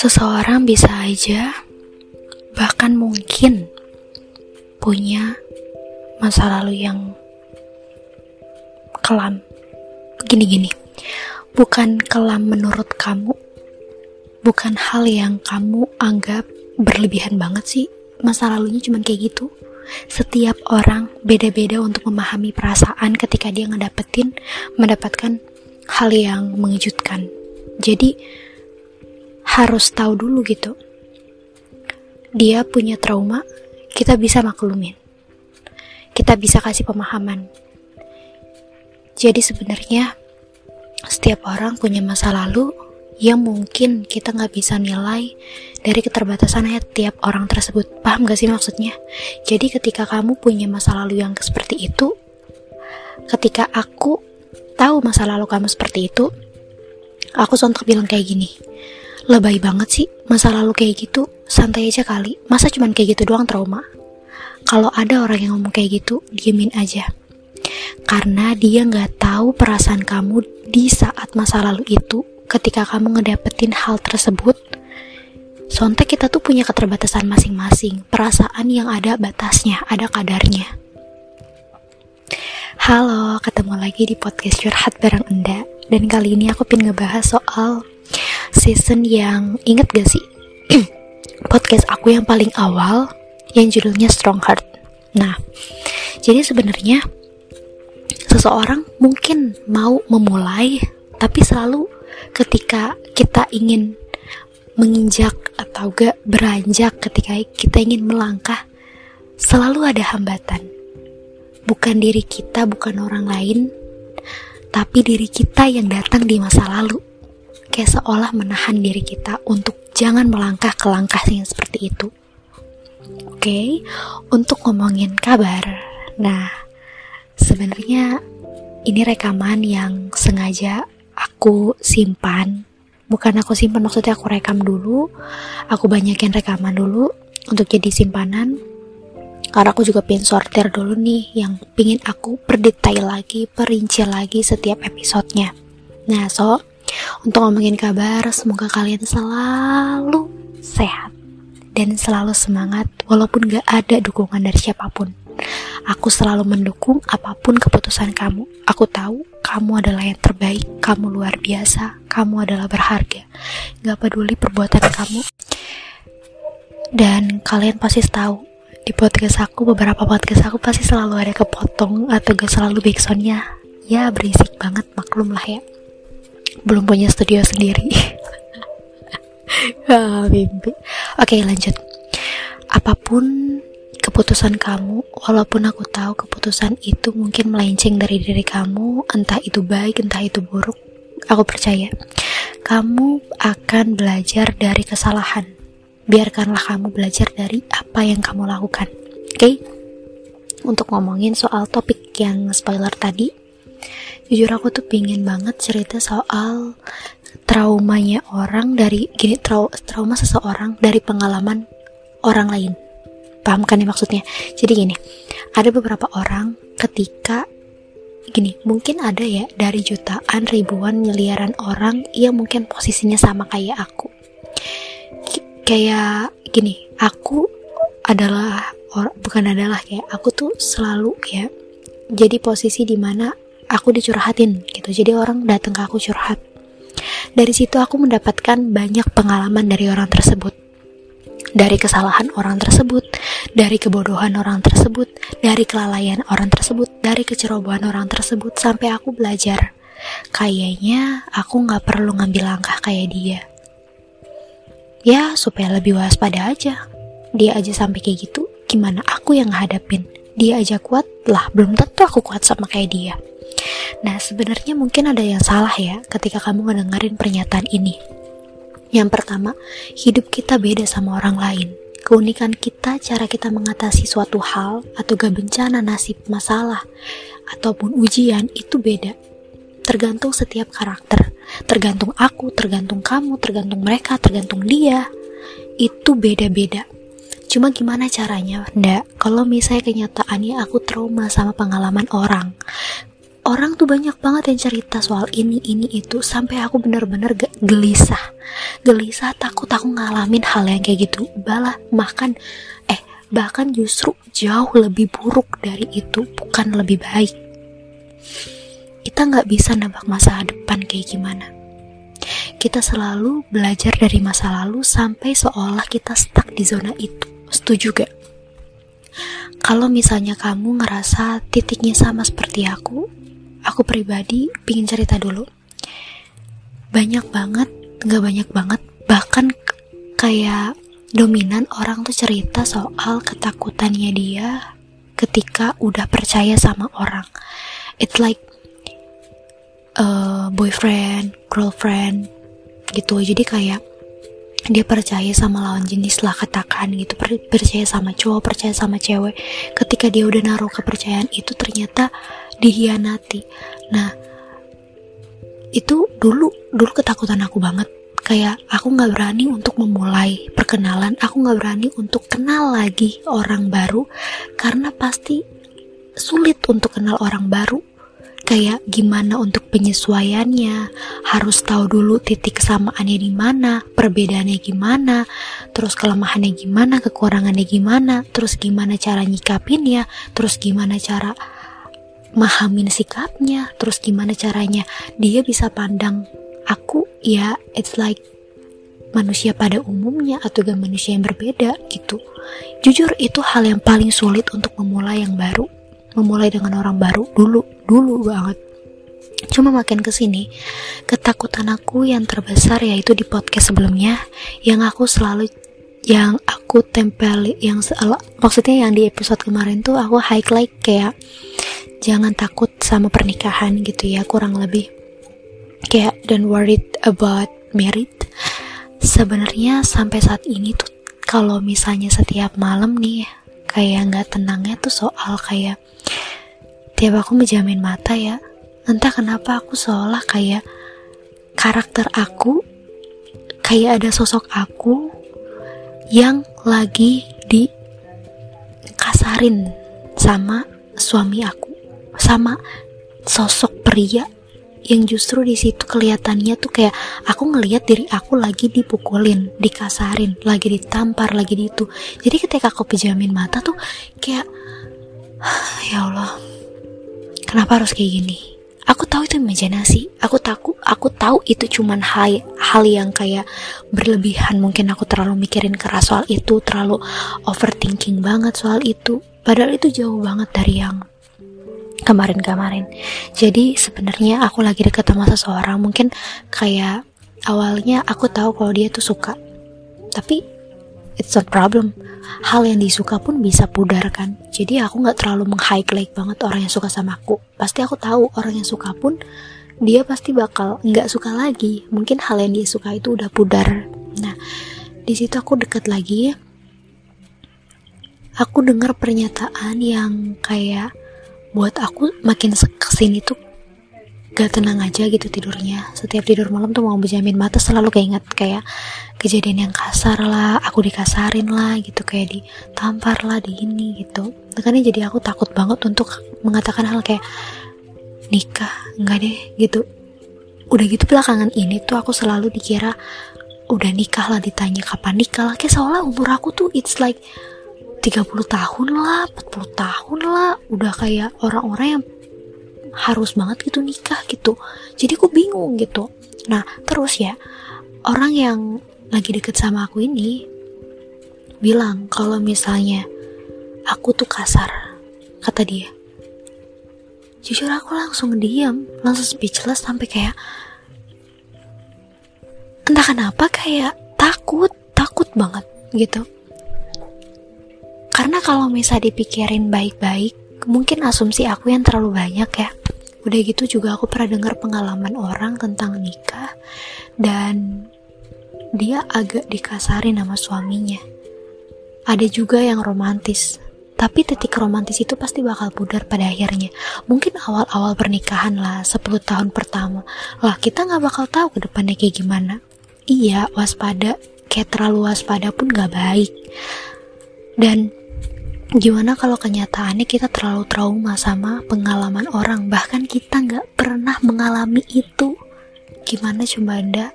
Seseorang bisa aja, bahkan mungkin punya masa lalu yang kelam. Gini-gini, bukan kelam menurut kamu, bukan hal yang kamu anggap berlebihan banget sih. Masa lalunya cuma kayak gitu. Setiap orang beda-beda untuk memahami perasaan ketika dia ngedapetin, mendapatkan hal yang mengejutkan. Jadi, harus tahu dulu gitu. Dia punya trauma, kita bisa maklumin. Kita bisa kasih pemahaman. Jadi sebenarnya setiap orang punya masa lalu yang mungkin kita nggak bisa nilai dari keterbatasan tiap orang tersebut. Paham gak sih maksudnya? Jadi ketika kamu punya masa lalu yang seperti itu, ketika aku tahu masa lalu kamu seperti itu, aku sontak bilang kayak gini lebay banget sih masa lalu kayak gitu. Santai aja kali. Masa cuman kayak gitu doang trauma? Kalau ada orang yang ngomong kayak gitu diemin aja. Karena dia nggak tahu perasaan kamu di saat masa lalu itu ketika kamu ngedapetin hal tersebut sontek kita tuh punya keterbatasan masing-masing perasaan yang ada batasnya ada kadarnya. Halo, ketemu lagi di podcast curhat bareng Enda. Dan kali ini aku pengen ngebahas soal season yang inget gak sih? Podcast aku yang paling awal yang judulnya Strong Heart. Nah, jadi sebenarnya seseorang mungkin mau memulai, tapi selalu ketika kita ingin menginjak atau gak beranjak ketika kita ingin melangkah, selalu ada hambatan. Bukan diri kita, bukan orang lain, tapi diri kita yang datang di masa lalu kayak seolah menahan diri kita untuk jangan melangkah ke langkah yang seperti itu. Oke, okay? untuk ngomongin kabar. Nah, sebenarnya ini rekaman yang sengaja aku simpan. Bukan aku simpan maksudnya aku rekam dulu. Aku banyakin rekaman dulu untuk jadi simpanan. Karena aku juga pengen sortir dulu nih yang pingin aku perdetail lagi, perinci lagi setiap episodenya. Nah, so untuk ngomongin kabar, semoga kalian selalu sehat dan selalu semangat walaupun gak ada dukungan dari siapa pun. Aku selalu mendukung apa pun keputusan kamu. Aku tahu kamu adalah yang terbaik, kamu luar biasa, kamu adalah berharga. Gak peduli perbuatan kamu. Dan kalian pasti tahu di podcast aku beberapa podcast aku pasti selalu ada kepotong atau gak selalu backsoundnya ya berisik banget maklum lah ya belum punya studio sendiri ah, mimpi oke lanjut apa pun keputusan kamu walaupun aku tahu keputusan itu mungkin melenceng dari diri kamu entah itu baik entah itu buruk aku percaya kamu akan belajar dari kesalahan biarkanlah kamu belajar dari apa yang kamu lakukan oke okay? untuk ngomongin soal topik yang spoiler tadi jujur aku tuh pingin banget cerita soal traumanya orang dari gini trau, trauma seseorang dari pengalaman orang lain paham kan ya maksudnya? Jadi gini ada beberapa orang ketika gini mungkin ada ya dari jutaan ribuan miliaran orang yang mungkin posisinya sama kayak aku. K kayak gini aku adalah or, bukan adalah kayak aku tuh selalu ya jadi posisi di mana aku dicurhatin gitu. Jadi orang datang ke aku curhat. Dari situ aku mendapatkan banyak pengalaman dari orang tersebut. Dari kesalahan orang tersebut dari kebodohan orang tersebut dari kelalaian orang tersebut dari kecerobohan orang tersebut sampai aku belajar. Kayaknya aku nggak perlu ngambil langkah kayak dia. Ya supaya lebih waspada aja. Dia aja sampai kayak gitu gimana aku yang ngadapin dia aja kuat? Lah belum tentu aku kuat sama kayak dia. Nah, sebenarnya mungkin ada yang salah ya ketika kamu ngedengerin pernyataan ini. Yang pertama, hidup kita beda sama orang lain. Keunikan kita, cara kita mengatasi suatu hal atau gak bencana, nasib, masalah, ataupun ujian itu beda. Tergantung setiap karakter. Tergantung aku, tergantung kamu, tergantung mereka, tergantung dia. Itu beda-beda. Cuma gimana caranya? Ndak, kalau misalnya kenyataannya aku trauma sama pengalaman orang orang tuh banyak banget yang cerita soal ini ini itu sampai aku bener-bener gelisah. Gelisah takut aku ngalamin hal yang kayak gitu. Balah makan eh bahkan justru jauh lebih buruk dari itu bukan lebih baik. Kita nggak bisa nebak masa depan kayak gimana. Kita selalu belajar dari masa lalu sampai seolah kita stuck di zona itu. Setuju gak? Kalau misalnya kamu ngerasa titiknya sama seperti aku, aku pribadi pingin cerita dulu. Banyak banget nggak banyak banget bahkan kayak dominan orang tuh cerita soal ketakutannya dia ketika udah percaya sama orang. It's like uh, boyfriend girlfriend gitu. Jadi kayak dia percaya sama lawan jenis lah katakan gitu. Percaya sama cowok percaya sama cewek. Ketika dia udah naruh kepercayaan itu ternyata dihianati. Nah itu dulu dulu ketakutan aku banget. Kayak aku nggak berani untuk memulai perkenalan aku nggak berani untuk kenal lagi orang baru karena pasti sulit untuk kenal orang baru. Kayak gimana untuk penyesuaiannya harus tahu dulu titik kesamaannya di mana perbedaannya gimana terus kelemahannya gimana kekurangannya gimana terus gimana cara nyikapinnya terus gimana cara mahamin sikapnya terus gimana caranya dia bisa pandang aku ya it's like manusia pada umumnya atau gak manusia yang berbeda gitu. Jujur itu hal yang paling sulit untuk memulai yang baru memulai dengan orang baru dulu dulu banget. Cuma makin ke sini ketakutan aku yang terbesar yaitu di podcast sebelumnya yang aku selalu yang aku tempel yang maksudnya yang di episode kemarin tuh aku highlight kayak jangan takut sama pernikahan gitu ya kurang lebih. Kayak don't worried about married. Sebenarnya sampai saat ini tuh kalau misalnya setiap malam nih kayak nggak tenangnya tuh soal kayak tiap aku menjamin mata ya entah kenapa aku seolah kayak karakter aku kayak ada sosok aku yang lagi di kasarin sama suami aku sama sosok pria yang justru di situ kelihatannya tuh kayak aku ngelihat diri aku lagi dipukulin, dikasarin, lagi ditampar, lagi di itu. Jadi ketika aku pejamin mata tuh kayak ya Allah, kenapa harus kayak gini? Aku tahu itu imajinasi. Aku takut, aku tahu itu cuman hal, hal yang kayak berlebihan. Mungkin aku terlalu mikirin keras soal itu, terlalu overthinking banget soal itu. Padahal itu jauh banget dari yang kemarin-kemarin. Jadi sebenarnya aku lagi deket sama seseorang mungkin kayak awalnya aku tahu kalau dia tuh suka. Tapi it's not problem. Hal yang disuka pun bisa pudar kan. Jadi aku nggak terlalu meng-highlight banget orang yang suka sama aku. Pasti aku tahu orang yang suka pun dia pasti bakal nggak suka lagi. Mungkin hal yang dia suka itu udah pudar. Nah, di situ aku deket lagi. Aku dengar pernyataan yang kayak buat aku makin ke sini tuh gak tenang aja gitu tidurnya. Setiap tidur malam tuh mau berjamin mata selalu keinget kayak kejadian yang kasar lah aku dikasarin lah gitu kayak ditampar lah di ini gitu. Makanya jadi aku takut banget untuk mengatakan hal kayak nikah enggak deh gitu. Udah gitu belakangan ini tuh aku selalu dikira udah nikah lah ditanya kapan nikah lah. Kayak seolah umur aku tuh it's like 30 tahun lah 40 tahun lah udah kayak orang-orang yang harus banget gitu nikah gitu. Jadi aku bingung gitu. Nah terus ya orang yang lagi deket sama aku ini bilang kalau misalnya aku tuh kasar kata dia. Jujur aku langsung diam langsung speechless sampai kayak entah kenapa kayak takut takut banget gitu karena kalau misal dipikirin baik-baik, mungkin asumsi aku yang terlalu banyak ya. Udah gitu juga aku pernah dengar pengalaman orang tentang nikah dan dia agak dikasarin sama suaminya. Ada juga yang romantis, tapi titik romantis itu pasti bakal pudar pada akhirnya. Mungkin awal-awal pernikahan lah, 10 tahun pertama. Lah kita nggak bakal tahu ke depannya kayak gimana. Iya, waspada. Kayak terlalu waspada pun gak baik. Dan gimana kalau kenyataannya kita terlalu trauma sama pengalaman orang? Bahkan kita nggak pernah mengalami itu. Gimana coba anda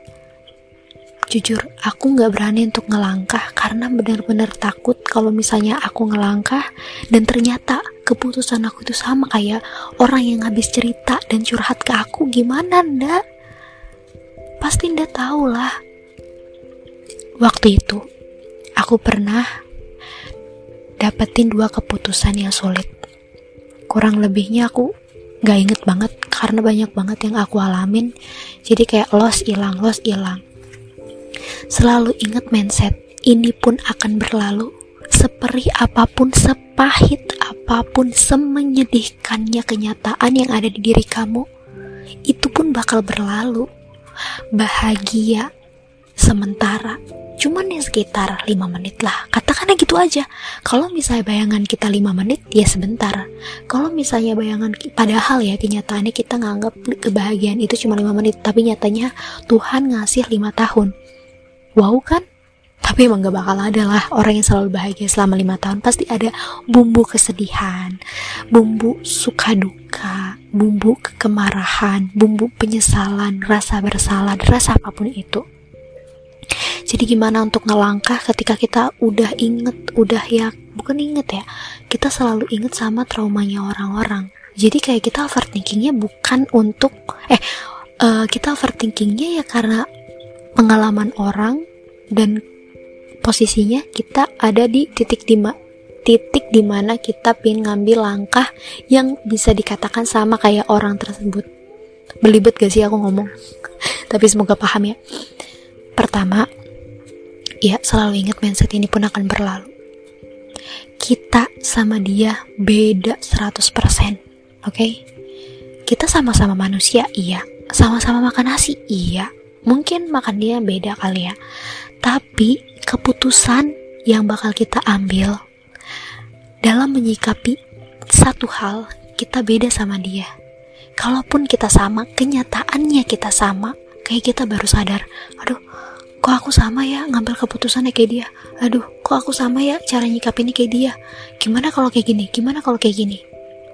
jujur aku nggak berani untuk ngelangkah karena benar-benar takut kalau misalnya aku ngelangkah dan ternyata keputusan aku itu sama kayak orang yang habis cerita dan curhat ke aku. Gimana ndak pasti ndak tahu lah waktu itu aku pernah dapetin dua keputusan yang sulit. Kurang lebihnya aku gak inget banget karena banyak banget yang aku alamin. Jadi kayak los hilang, los hilang. Selalu inget mindset, ini pun akan berlalu. Seperih apa pun, sepahit apa pun, semenyedihkannya kenyataan yang ada di diri kamu, itu pun bakal berlalu. Bahagia sementara cuman ya sekitar 5 menit lah. Katakannya gitu aja. Kalau misalnya bayangan kita 5 menit ya sebentar. Kalau misalnya bayangan padahal ya kenyataannya kita nganggap kebahagiaan itu cuma 5 menit tapi nyatanya Tuhan ngasih 5 tahun. Wow kan? Tapi emang gak bakal ada lah orang yang selalu bahagia selama lima tahun. Pasti ada bumbu kesedihan bumbu suka duka bumbu kemarahan bumbu penyesalan rasa bersalah rasa apa pun itu jadi gimana untuk ngelangkah ketika kita udah inget udah ya bukan inget ya kita selalu inget sama traumanya orang-orang. Jadi kayak kita overthinkingnya bukan untuk eh uh, kita overthinkingnya ya karena pengalaman orang dan posisinya kita ada di titik di titik di mana kita pin ngambil langkah yang bisa dikatakan sama kayak orang tersebut. Belibet gak sih aku ngomong? Tapi semoga paham ya. Pertama Ya, selalu ingat mindset ini pun akan berlalu. Kita sama dia beda 100%. Oke? Okay? Kita sama-sama manusia, iya. Sama-sama makan nasi, iya. Mungkin makan dia beda kali ya. Tapi keputusan yang bakal kita ambil dalam menyikapi satu hal, kita beda sama dia. Kalaupun kita sama, kenyataannya kita sama, kayak kita baru sadar, aduh, kok aku sama ya ngambil keputusannya kayak dia? Aduh kok aku sama ya cara nyikapinnya kayak dia? Gimana kalau kayak gini? Gimana kalau kayak gini?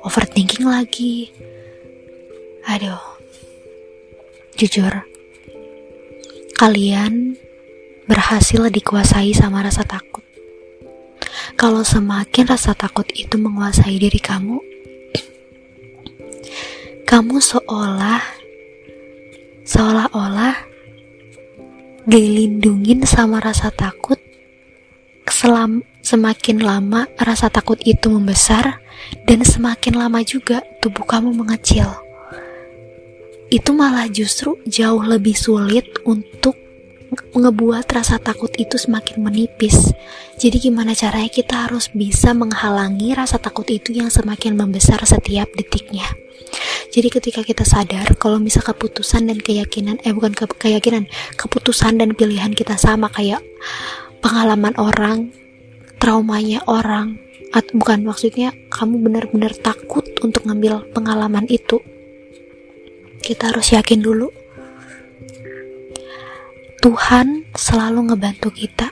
Overthinking lagi. Aduh. Jujur kalian berhasil dikuasai sama rasa takut. Kalau semakin rasa takut itu menguasai diri kamu kamu seolah seolah-olah dilindungin sama rasa takut selam semakin lama rasa takut itu membesar dan semakin lama juga tubuh kamu mengecil itu malah justru jauh lebih sulit untuk ngebuat rasa takut itu semakin menipis. Jadi gimana caranya kita harus bisa menghalangi rasa takut itu yang semakin membesar setiap detiknya. Jadi ketika kita sadar kalau misal keputusan dan keyakinan eh bukan ke keyakinan, keputusan dan pilihan kita sama kayak pengalaman orang, traumanya orang, atau bukan maksudnya kamu benar-benar takut untuk ngambil pengalaman itu. Kita harus yakin dulu Tuhan selalu ngebantu kita.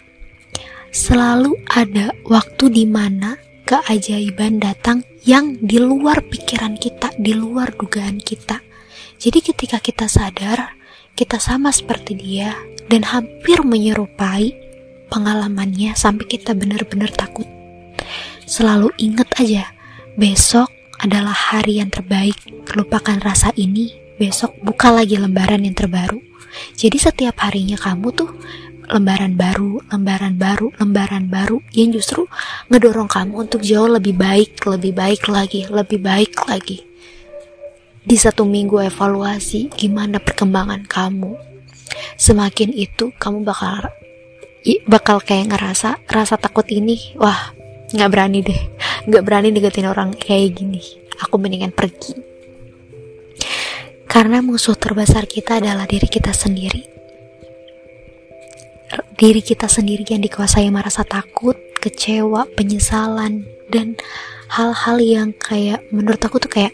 Selalu ada waktu di mana keajaiban datang yang di luar pikiran kita, di luar dugaan kita. Jadi ketika kita sadar, kita sama seperti dia dan hampir menyerupai pengalamannya sampai kita benar-benar takut. Selalu ingat aja, besok adalah hari yang terbaik. Lupakan rasa ini, besok buka lagi lembaran yang terbaru. Jadi setiap harinya kamu tuh lembaran baru, lembaran baru, lembaran baru yang justru ngedorong kamu untuk jauh lebih baik, lebih baik lagi, lebih baik lagi. Di satu minggu evaluasi gimana perkembangan kamu. Semakin itu kamu bakal bakal kayak ngerasa rasa takut ini, wah nggak berani deh, nggak berani deketin orang kayak gini. Aku mendingan pergi. Karena musuh terbesar kita adalah diri kita sendiri diri kita sendiri yang dikuasai sama rasa takut, kecewa, penyesalan, dan hal-hal yang kayak menurut aku tuh kayak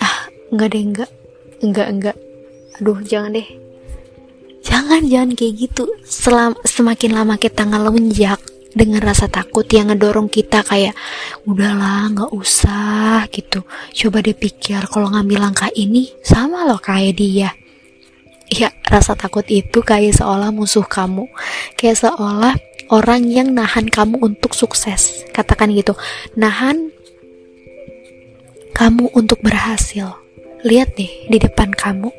ah enggak deh enggak enggak enggak aduh jangan deh. Jangan jangan kayak gitu. Selam, semakin lama kita ngelunjak dengan rasa takut yang ngedorong kita kayak udahlah nggak usah gitu. Coba deh pikir kalau ngambil langkah ini sama loh kayak dia ya rasa takut itu kayak seolah musuh kamu. Kayak seolah orang yang nahan kamu untuk sukses. Katakan gitu nahan kamu untuk berhasil. Lihat deh di depan kamu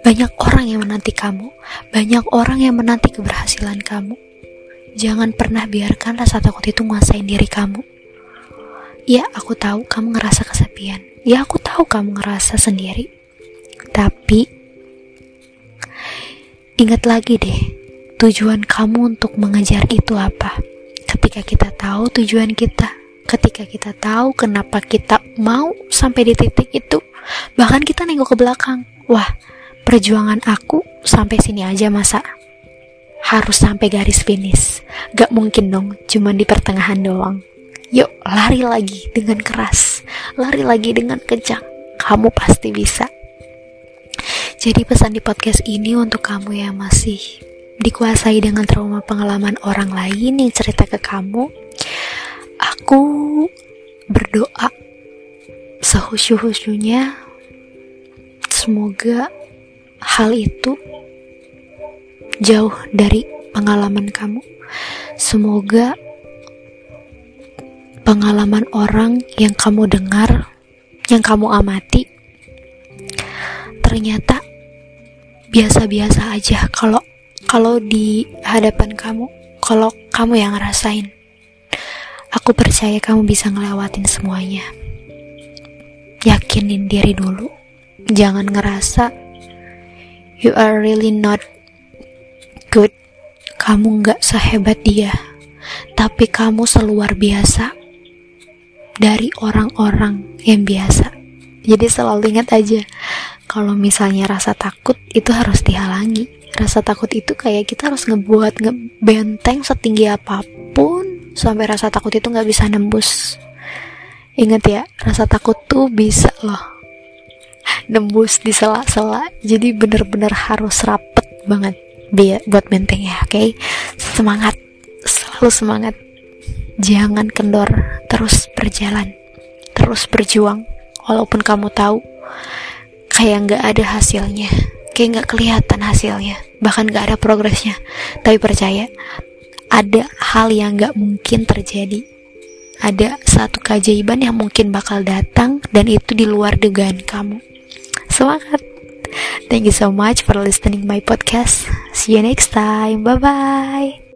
banyak orang yang menanti kamu banyak orang yang menanti keberhasilan kamu. Jangan pernah biarkan rasa takut itu menguasai diri kamu. Ya aku tahu kamu ngerasa kesepian. Ya aku tahu kamu ngerasa sendiri. Tapi Ingat lagi deh, tujuan kamu untuk mengejar itu apa? Ketika kita tahu tujuan kita, ketika kita tahu kenapa kita mau sampai di titik itu, bahkan kita nengok ke belakang. Wah, perjuangan aku sampai sini aja masa harus sampai garis finish. Gak mungkin dong, cuman di pertengahan doang. Yuk, lari lagi dengan keras, lari lagi dengan kencang. Kamu pasti bisa. Jadi pesan di podcast ini untuk kamu yang masih dikuasai dengan trauma pengalaman orang lain yang cerita ke kamu. Aku berdoa sehusu-husunya semoga hal itu jauh dari pengalaman kamu. Semoga pengalaman orang yang kamu dengar, yang kamu amati, ternyata biasa-biasa aja kalau kalau di hadapan kamu kalau kamu yang ngerasain. Aku percaya kamu bisa ngelewatin semuanya. Yakinin diri dulu. Jangan ngerasa you are really not good. Kamu nggak sehebat dia. Tapi kamu seluar biasa dari orang-orang yang biasa. Jadi selalu ingat aja kalau misalnya rasa takut itu harus dihalangi. Rasa takut itu kayak kita harus ngebuat ngebenteng setinggi apa pun sampai rasa takut itu nggak bisa nembus. Inget ya rasa takut tuh bisa loh nembus di sela-sela. Jadi bener-bener harus rapet banget biar buat benteng ya oke? Okay? semangat selalu semangat. Jangan kendor terus berjalan terus berjuang walaupun kamu tahu kayak nggak ada hasilnya. Kayak nggak kelihatan hasilnya. Bahkan nggak ada progresnya. Tapi percaya ada hal yang nggak mungkin terjadi. Ada satu keajaiban yang mungkin bakal datang dan itu di luar dugaan kamu. Semangat. Thank you so much for listening my podcast. See you next time. Bye bye